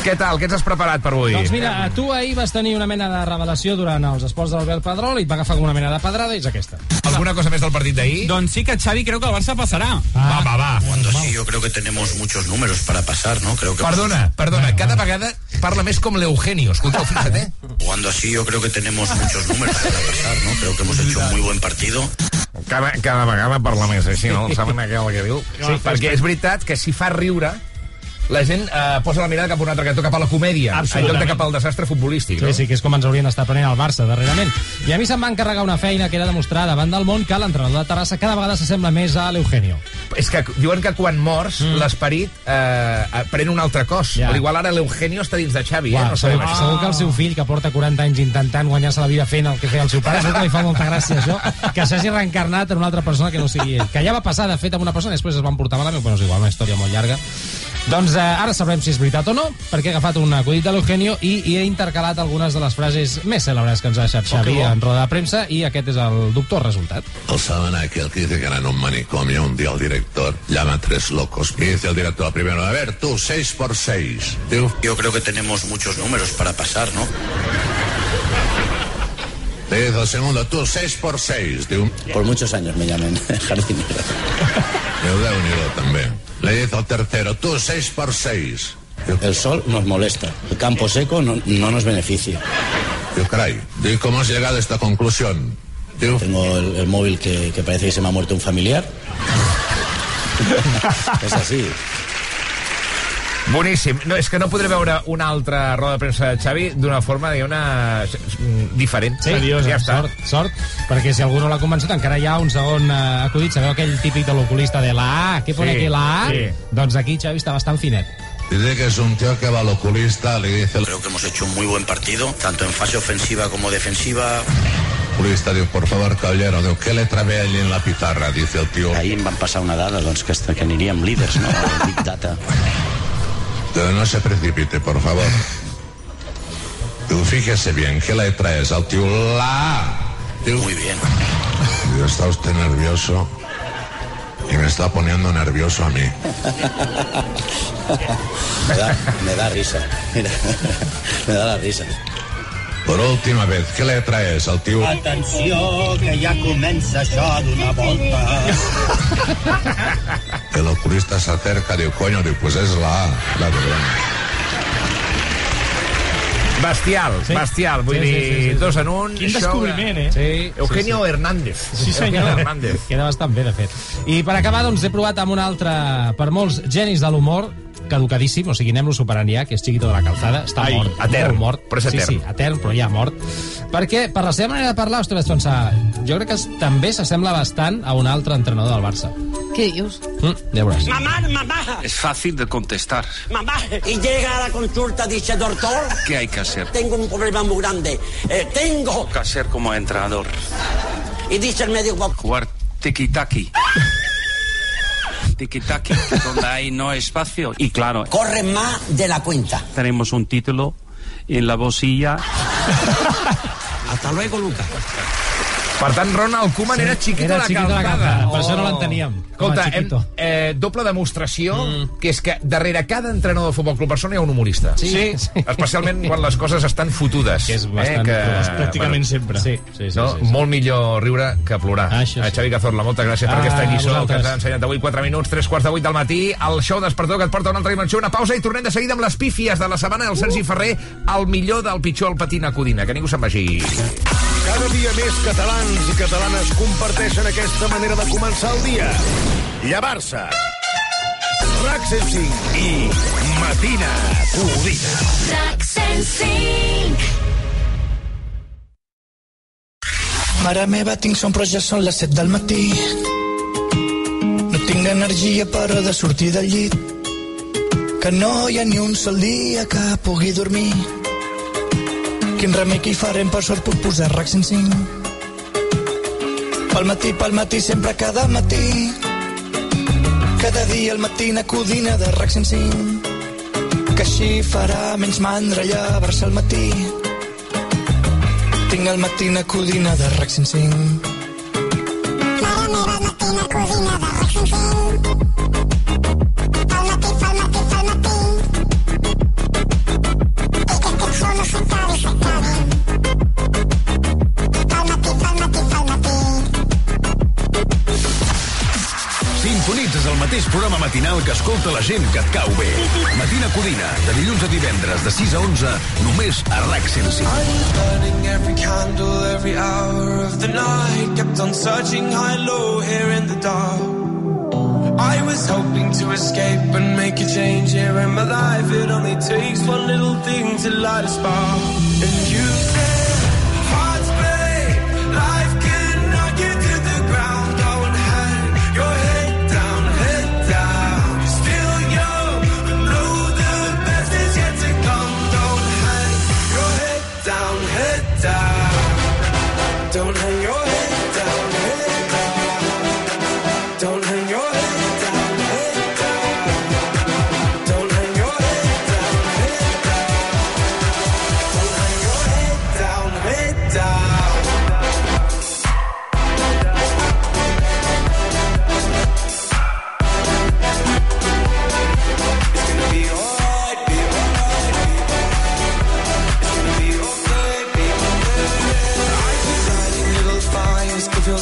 Què tal? Què ens has preparat per avui? Doncs mira, tu ahir vas tenir una mena de revelació durant els esports de l'Albert Pedrol i et va agafar una mena de pedrada i és aquesta. ¿Alguna cosa més del partit d'ahir? Doncs sí que Xavi creu que el Barça passarà. Va, va, va. Cuando sí, yo creo que tenemos muchos números para pasar, ¿no? Creo que Perdona, perdona, cada vegada parla més com l'Eugenio, escolteu, fixa't, eh? Jugando así, yo creo que tenemos muchos números para pasar, ¿no? Creo que hemos hecho un muy buen partido. Cada, cada vegada parla més així, no? Saben aquell que diu? Sí, perquè és veritat que si fa riure la gent eh, posa la mirada cap a un altre cantó, cap a la comèdia, en lloc de cap al desastre futbolístic. Sí, no? sí, que és com ens haurien d'estar prenent el Barça darrerament. I a mi se'm va encarregar una feina que era demostrar davant del món que l'entrenador de Terrassa cada vegada s'assembla més a l'Eugenio. És que diuen que quan mors, mm. l'esperit eh, pren un altre cos. Ja. Ja. Igual ara l'Eugenio està dins de Xavi, eh? Uau, No segur, sabem això. segur que el seu fill, que porta 40 anys intentant guanyar-se la vida fent el que feia el seu pare, segur que li fa molta gràcia això, que s'hagi reencarnat en una altra persona que no sigui ell. Que ja va passar, de fet, amb una persona i després es van portar malament, però és igual, una història molt llarga. Doncs eh, ara sabrem si és veritat o no, perquè he agafat un acudit de l'Eugenio i, i he intercalat algunes de les frases més cèlebres que ens ha deixat Xavi bo. en roda de premsa i aquest és el doctor resultat. ¿O saben aquel que dice que era en un manicomio un día el director llama a tres locos y dice el director primero, a ver, tú, seis por seis. Digo, Yo creo que tenemos muchos números para pasar, ¿no? Le dice el segundo, tú, seis por seis. Digo, Por muchos años me llamen jardinero. Déu déu nhi també. Le el tercero, tú, seis por seis. El sol nos molesta. El campo seco no, no nos beneficia. Digo, caray, digo, ¿cómo has llegado a esta conclusión? Tengo el, el móvil que, que parece que se me ha muerto un familiar. es así. Boníssim. No, és que no podré veure una altra roda de premsa de Xavi d'una forma, diguem-ne, diferent. Sí, ja està. sort, sort, perquè si algú no l'ha convençut encara hi ha un segon eh, acudit, sabeu aquell típic de l'oculista de la A, què pone Sí, aquí la A? sí. Doncs aquí Xavi està bastant finet. dice que es un tío que va al oculista, le dice Creo que hemos hecho un muy buen partido, tanto en fase ofensiva como defensiva. oculista, digo, por favor, caballero, digo, ¿qué letra ve allí en la pizarra? Dice el tío. Ahir em van passar una dada doncs, que, que aniríem líders, no? Big Data. No se precipite, por favor. Digo, fíjese bien, ¿qué letra es? El tío, la Muy bien. Está usted nervioso y me está poniendo nervioso a mí. Me da, me da risa. Mira, me da la risa. Por última vez, ¿qué letra es? El tío... Atenció, que ja comença això d'una volta. El oculista se acerca, digo, coño, digo, pues es la A. La de broma. Bestial, Sí. bestial. Vull Sí, sí, dir, sí, sí, sí. dos en un. Quin show descobriment, de- eh? Sí, Eugenio Sí, sí. Hernández. Sí, senyor. Eugenio Hernández. Queda bastant bé, de fet. I per acabar, doncs, he provat amb un altre, per molts genis de l'humor, caducadíssim, o sigui, anem-lo superant ja, que és Chiquito de la Calzada, està Ai, mort, etern, molt mort. però és sí, etern. sí, etern, però ja mort. Perquè, per la seva manera de parlar, ostres, vaig pensar, jo crec que es- també s'assembla bastant a un altre entrenador del Barça. Què dius? Mm, ja veuràs. Mamá, mamá, Es fácil de contestar. mamá. Y llega a la consulta, dice, doctor, ¿Qué hay que hacer? tengo un problema muy grande. Eh, tengo. ¿Qué hacer como entrenador? Y dice el médico, Jugar tiki-taki. Tiki-taki, donde hay no espacio. Y claro, corre más de la cuenta. tenemos un título en la bolsilla. Hasta luego, Lucas. Per tant, Ronald Koeman era xiquito Era de xiquito de calcada. calcada, per això no l'enteníem, com a Escolta, hem, eh, doble demostració mm. que és que darrere cada entrenador de Futbol Club Barcelona hi ha un humorista. Sí. Sí. Especialment quan les coses estan fotudes. Que és bastant- pràcticament sempre. Sí, sí, sí, no? sí, sí. Molt millor riure que plorar. Ah, això sí. Xavi Cazorla, moltes gràcies per Ah, aquesta lliçó que ens ha ensenyat avui 4 minuts, 3 quarts de 8 del matí. El show despertador que et porta a una altra dimensió. Una pausa i tornem de seguida amb les pífies de la setmana del Sergi Ferrer, el millor del pitjor al patina codina. Que ningú se'n vagi. Cada dia més catalans i catalanes comparteixen aquesta manera de començar el dia. Llevar-se. RAC 105 i Matina Codina. RAC 105 Mare meva, tinc son, però ja són les 7 del matí. No tinc energia, però, de sortir del llit. Que no hi ha ni un sol dia que pugui dormir. Quin remei que hi farem, per sort puc posar RAC 105. Pel matí, pel matí, sempre cada matí. Cada dia al matí una codina de RAC 105. Que així farà menys mandra llevar-se al matí. Tinc al matí una codina de RAC 105. Sintonitzes el mateix programa matinal que escolta la gent que et cau bé. Matina Codina, de dilluns a divendres, de 6 a 11, només a RAC 105. Burning every candle, every hour of the night. Kept on searching high, low, here in the dark. I was hoping to escape and make a change here in my life. It only takes one little thing to light a spark.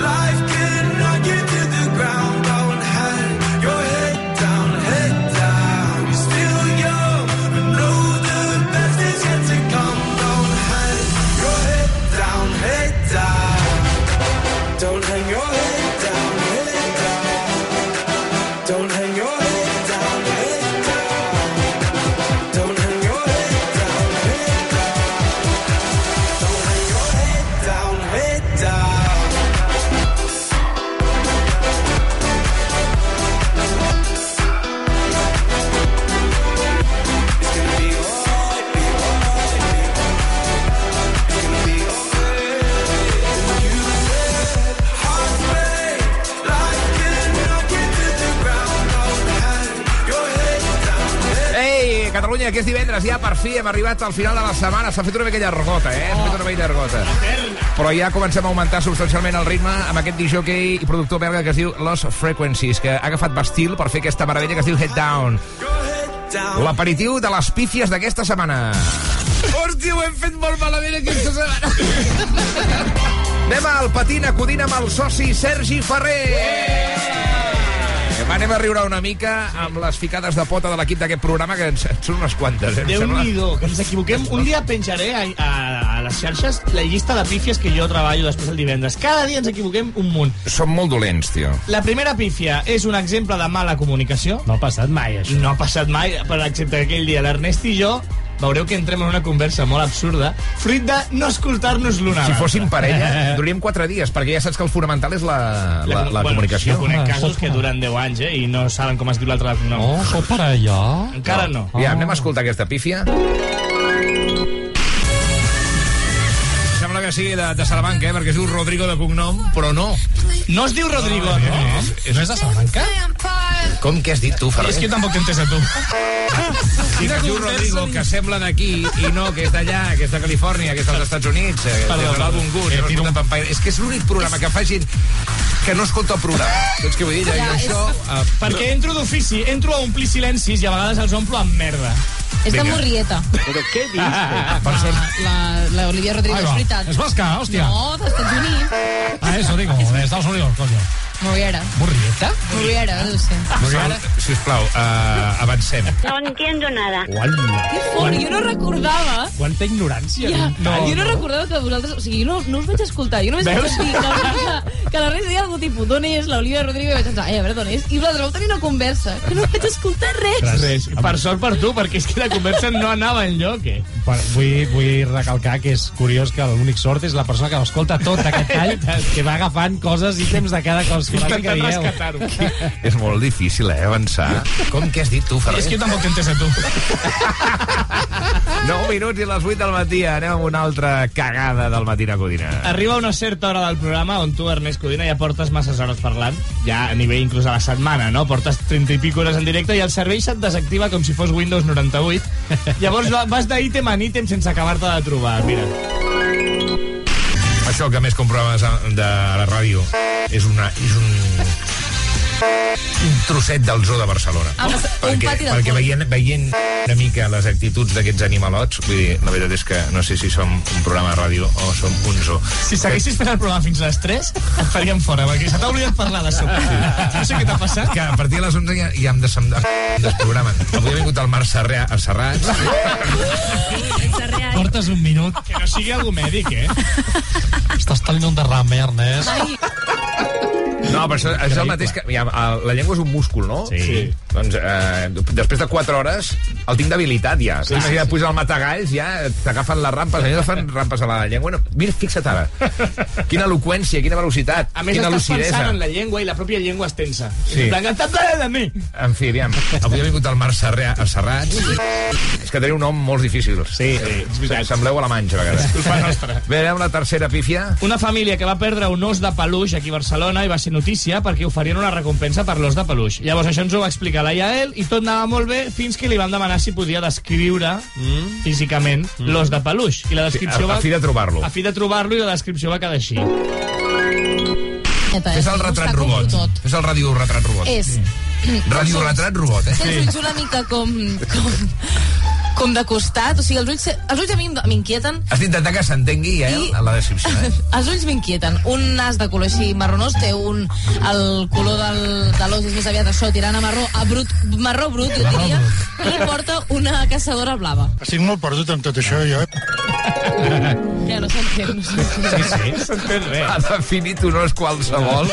life cannot get. Que és divendres, ja per fi hem arribat al final de la setmana. S'ha fet una mica llargota, eh? S'ha fet una mica llargota. Però ja comencem a augmentar substancialment el ritme amb aquest disjockey i productor belga que es diu Los Frequencies, que ha agafat Bastil per fer aquesta meravella que es diu Head Down. L'aperitiu de les pífies d'aquesta setmana. Hòstia, ho hem fet molt malament aquesta setmana. Anem al patina codina amb el soci Sergi Ferrer. Va, anem a riure una mica amb les ficades de pota de l'equip d'aquest programa, que ens, són unes quantes, eh, em déu sembla. nhi que ens equivoquem. Un dia penjaré a, a, a les xarxes la llista de pífies que jo treballo després el divendres. Cada dia ens equivoquem un munt. Som molt dolents, tio. La primera pífia és un exemple de mala comunicació. No ha passat mai, això. No ha passat mai. Per exemple, aquell dia l'Ernest i jo veureu que entrem en una conversa molt absurda, fruit de no escoltar-nos l'una a Si fóssim parella, duríem quatre dies, perquè ja saps que el fonamental és la, la, la bueno, comunicació. Jo conec casos que duren 10 anys, eh, i no saben com es diu l'altre cognom. Oh, sou parella? Encara no. Ja, anem a escoltar aquesta pífia. Que sigui de, de Salamanca, eh? perquè es diu Rodrigo de cognom, però no. No es diu Rodrigo, no? És, és, no és de Salamanca? Com que has dit tu, Ferrer? És que jo tampoc t'he entès a tu. Sí, que es diu Rodrigo, que sembla d'aquí, i no, que és d'allà, que és de Califòrnia, que és dels Estats Units, eh, Perdó, des de l'àlbum perdó. Good, Eh, no tiro escolta Pampaire. És que és l'únic programa que fa gent que no escolta el programa. Saps què vull dir? Ja, Ja, és- això... Uh, Perquè entro d'ofici, entro a omplir silencis i a vegades els omplo amb merda. És de Vinga. Morrieta. Però què dius? Per sort, La, la Olivia Rodrigo, Ahí és veritat. Es vasca, hòstia. No, d'Estats Units. Ah, eso digo, de Estados Unidos, coño. Morrieta. ¿Murrieta? Morrieta, deu ser. sisplau, uh, avancem. No entiendo nada. Que fort, jo no recordava... Quanta ignorància. Ja, no, jo no, recordava que vosaltres... O sigui, jo no, no us vaig escoltar. Jo només vaig Veus? sentir que, que, que la Reis deia algú tipus d'on és l'Olivia Rodrigo i vaig pensar, ai, a veure d'on és. I vosaltres vau tenir una conversa que no vaig escoltar res. Res. Per sort per tu, perquè és que la conversa no anava enlloc, eh? Per, vull, vull recalcar que és curiós que l'únic sort és la persona que escolta tot aquest tall, que va agafant coses i temps de cada cosa que Intentant dieu. rescatar-ho. És molt difícil, eh, avançar. Com que has dit tu, Ferrer? És que jo tampoc t'he entès a tu. 9 minuts i les 8 del matí. Anem amb una altra cagada del Matina Codina. Arriba una certa hora del programa on tu, Ernest Codina, ja portes masses hores parlant, ja a nivell inclús a la setmana, no? Portes 30 i pic hores en directe i el servei se't desactiva com si fos Windows 98. Llavors va- vas d'ítem en ítem sense acabar-te de trobar, mira. Això que més com programes de la ràdio. És, una, és un, un trosset del zoo de Barcelona. Un perquè pati del perquè veient, veient una mica les actituds d'aquests animalots, vull dir, la veritat és que no sé si som un programa de ràdio o som un zoo. Si seguissis fent el programa fins a les 3, et faríem fora, perquè se t'ha oblidat parlar de sobte. No sé què t'ha passat. Que a partir de les 11 ja, ja em, des, em desprogramen. Avui ha vingut el Marc Serra, a Serrats. Portes un minut. Que no sigui algú mèdic, eh? Estàs tenint un derrame, Ernest. No, però això és el mateix que... Ja, la llengua és un múscul, no? Sí. Doncs eh, després de 4 hores el tinc debilitat ja. Sí, sí, ja puja el matagalls, ja t'agafen les rampes, allò fan rampes a la llengua. No, mira, fixa't ara. Quina eloqüència, quina velocitat, A més, quina estàs lucidesa. pensant en la llengua i la pròpia llengua es tensa. Sí. En plan, de mi. En fi, aviam, avui ha vingut el Marc Serra, a Serrats. És que teniu noms molt difícils. Sí, sí, és veritat. Sembleu alemanys, a vegades. Culpa nostra. Bé, anem a la tercera pífia. Una família que va perdre un os de peluix aquí a Barcelona i va ser notícia perquè oferien una recompensa per l'os de peluix. Llavors això ens ho va explicar la Yael i tot anava molt bé fins que li van demanar si podia descriure mm. físicament mm. l'os de peluix. I la descripció a- a va... fi de trobar-lo. A fi de trobar-lo i la descripció va quedar així. Fes el retrat robot. Fes el ràdio retrat robot. És... Ràdio retrat robot, eh? Els ulls una mica com... com com de costat, o sigui, els ulls, els ulls a mi m'inquieten Has d'intentar que s'entengui, eh, I- la descripció, eh? Els ulls m'inquieten. Un nas de color així marronós té un... El color del, de l'os és més aviat això, tirant a marró, a brut, marró brut, jo diria, i porta una caçadora blava. Estic molt perdut amb tot això, jo. Ja no s'entén, no. Sí, sí. S'entén res. Ha definit un os qualsevol.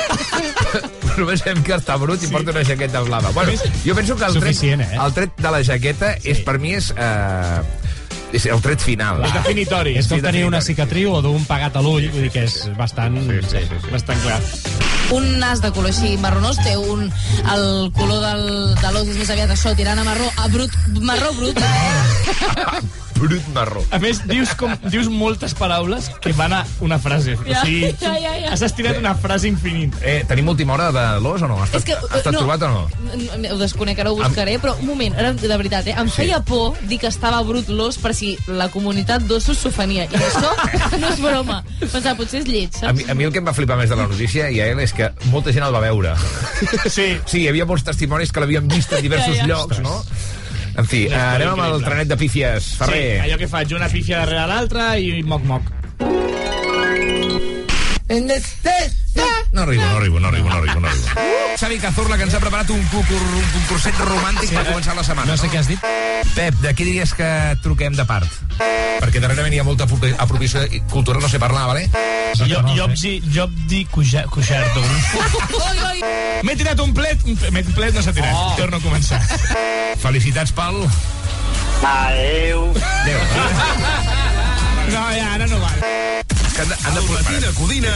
Només hem que està brut i porta una jaqueta blava. Bueno, jo penso que el tret, Suficient, eh? el tret de la jaqueta és, per mi és... Eh, és el tret final. És definitori. És com Sí, tenir una cicatriu o d'un pagat a l'ull, vull dir que és bastant... Sí, sí, sí, sí. Bastant clar. Un nas de color així marronós té un... El color del, de l'os és més aviat això, tirant a marró, a brut, marró brut. Brut marró. A més, dius, com, dius moltes paraules que van a una frase. Ja, o sigui, ja, ja, ja. has estirat una frase infinita. Eh, tenim última hora de l'os o no? Has que, estat, has estat no. trobat o no? Ho desconec, ara ho buscaré, però un moment, ara, de veritat, eh? em feia por dir que estava brut l'os per si la comunitat d'ossos s'ofenia. I això no és broma. Pensava, potser és lleig, A saps? mi, a mi el que em va flipar més de la notícia, i a ell, és que molta gent el va veure. Sí. Sí, hi havia molts testimonis que l'havien vist en diversos Ja, ja. llocs, no? En fi, eh, anem amb el trenet de pífies. Sí, Ferrer. allò que faig, una pífia darrere l'altra i moc-moc. No arribo, no arribo, no arribo, no arribo, no arribo. Xavi Cazorla, que ens ha preparat un, concur, un concurset romàntic per començar la setmana. No sé què has dit. Pep, de qui diries que truquem de part? Perquè darrerament hi ha molta apropi- apropiació cultural, no sé parlar, vale? Jo, jo, jo, jo dic Cuixardo. M'he tirat un plet, un- m'he un plet no s'ha tirat. Oh. Torno a començar. Felicitats, Pal. Adeu. No, ja, ara no val. Que han de, han de Matina Codina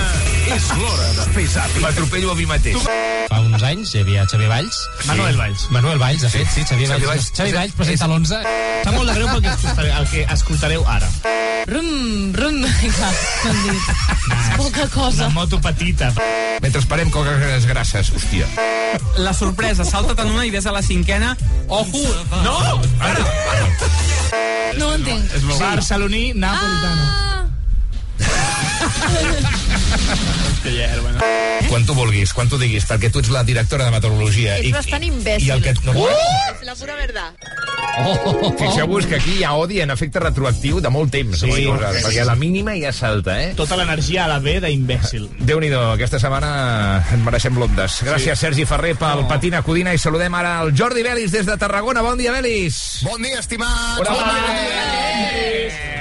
és l'hora de fer zàping. M'atropello a mi mateix. Fa uns anys hi havia Xavier Valls. Manuel Valls. Manuel Valls, de fet, sí, Xavier Xavier Valls. Valls. Xavier Valls presenta l'11. Està molt de greu pel que escoltareu, el que escoltareu ara. Rum, rum. Vinga, m'han dit. És poca cosa. Una moto petita. Mentre esperem coques grasses, hòstia. La sorpresa, salta't en una i ves a la cinquena. Ojo! No! Ara, No ho entenc. És Barceloní napolitano. Ah! Que ja era, bueno. quan tu vulguis, quan tu diguis, perquè tu ets la directora de meteorologia. Ets bastant imbècil. I el que... No, És la pura verdad. oh, Fixeu-vos que aquí hi ha odi en efecte retroactiu de molt temps. Sí. Sí, coses, perquè la mínima ja salta, eh? Tota l'energia a la B d'imbècil. Déu-n'hi-do, aquesta setmana en mereixem l'ondes. Gràcies, sí. Sergi Ferrer, pel No. Patina Codina i saludem ara el Jordi Belis des de Tarragona. Bon dia, Belis! Bon dia, estimats! Bon bona dia!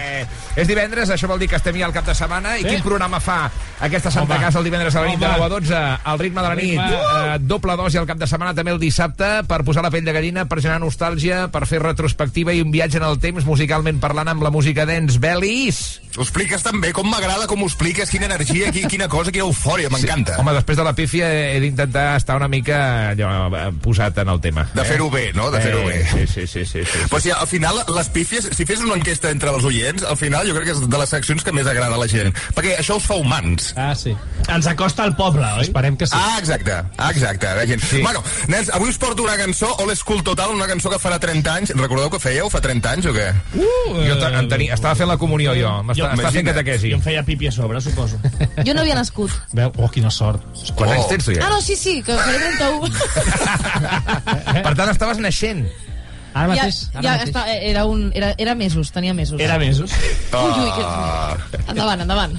És divendres, això vol dir que estem ja al cap de setmana. I Sí. quin programa fa aquesta Santa Home. Casa el divendres a la nit de Home. 9 a 12? Al ritme de la nit. Uh, doble dosi al cap de setmana, també el dissabte, per posar la pell de gallina, per generar nostàlgia, per fer retrospectiva i un viatge en el temps, musicalment parlant amb la música dance. Belis! Ho expliques tan bé, com m'agrada com ho expliques, quina energia, qui- quina cosa, quina eufòria, m'encanta. Home, després de la pífia he d'intentar estar una mica allò, eh, posat en el tema. De fer-ho bé, no? De fer-ho bé. Sí, sí, sí. sí, sí. Però si al final les pífies, si fes una enquesta entre els oients, al final jo crec que és de les seccions que més agrada a la gent. Perquè això us fa humans. Ah, sí. Ens acosta al poble, oi? Esperem que sí. Ah, exacte, exacte. La gent. Sí. Bueno, nens, avui us porto una cançó, Old School Total, una cançó que farà 30 anys. Recordeu que fèieu fa 30 anys o què? Uh, Jo te- en tenia, estava fent la comunió, jo. Jo- M'estava estava fent catequesi. Jo em feia pipi a sobre, suposo. Jo no havia nascut. Veu, oh, quina sort. Quants Oh. anys tens tu ja? Ah, no, sí, sí, que faré 31. Per tant, estaves naixent. Ara ja, mateix. Ara ja mateix. està, era, un, era, era mesos, tenia mesos. Era mesos. Ui, ui, que... Ah. Endavant, endavant.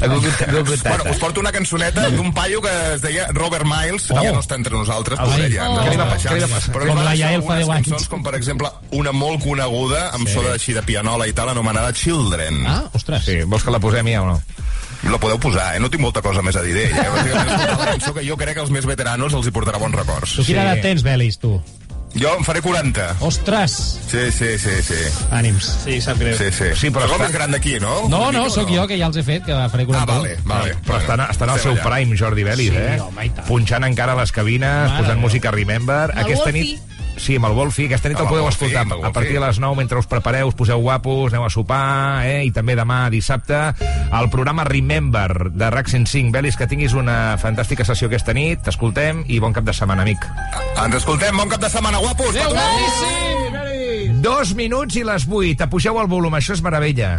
Bueno, us porto una cançoneta d'un paio que es deia Robert Miles, Oh. ja no està entre nosaltres, Ai. poder ja. Oh. Què li va- baixar. què li va passar? Però Com va la deixar Yael fa algunes 10 anys. cançons, com per exemple una molt coneguda, amb so així de pianola i tal, anomenada Children. Ah, ostres. Sí, vols que la posem ja o no? La podeu posar, eh? No tinc molta cosa més a dir d'ella. Eh? Bàsicament és una cançó que jo crec que als més veteranos els hi portarà bons records. Tu quina Sí. edat tens, Belis, tu? Jo em faré 40. Ostres! Sí, sí, sí, sí. Ànims. Sí, sap greu. Sí, sí. Sí, però està- més gran d'aquí, no? No, no, sóc o jo, que ja els he fet, que faré 41. Ah, vale, vale. Però en- està en el Estem seu allà. prime, Jordi Belis, Sí, eh? home, i tant. Punxant encara les cabines, Mare posant música Remember. Aquesta Wolfie. nit... Sí, amb el Wolfie. Aquesta nit el el podeu Wolfie, escoltar a partir de les 9 mentre us prepareu, us poseu guapos, aneu a sopar, eh? I també demà, dissabte, al programa Remember de RAC 105. Belis, que tinguis una fantàstica sessió aquesta nit. T'escoltem i bon cap de setmana, amic. Ens escoltem, bon cap de setmana, guapos! Adéu, Patró! Dos minuts i les 8. Apugeu el volum, això és meravella.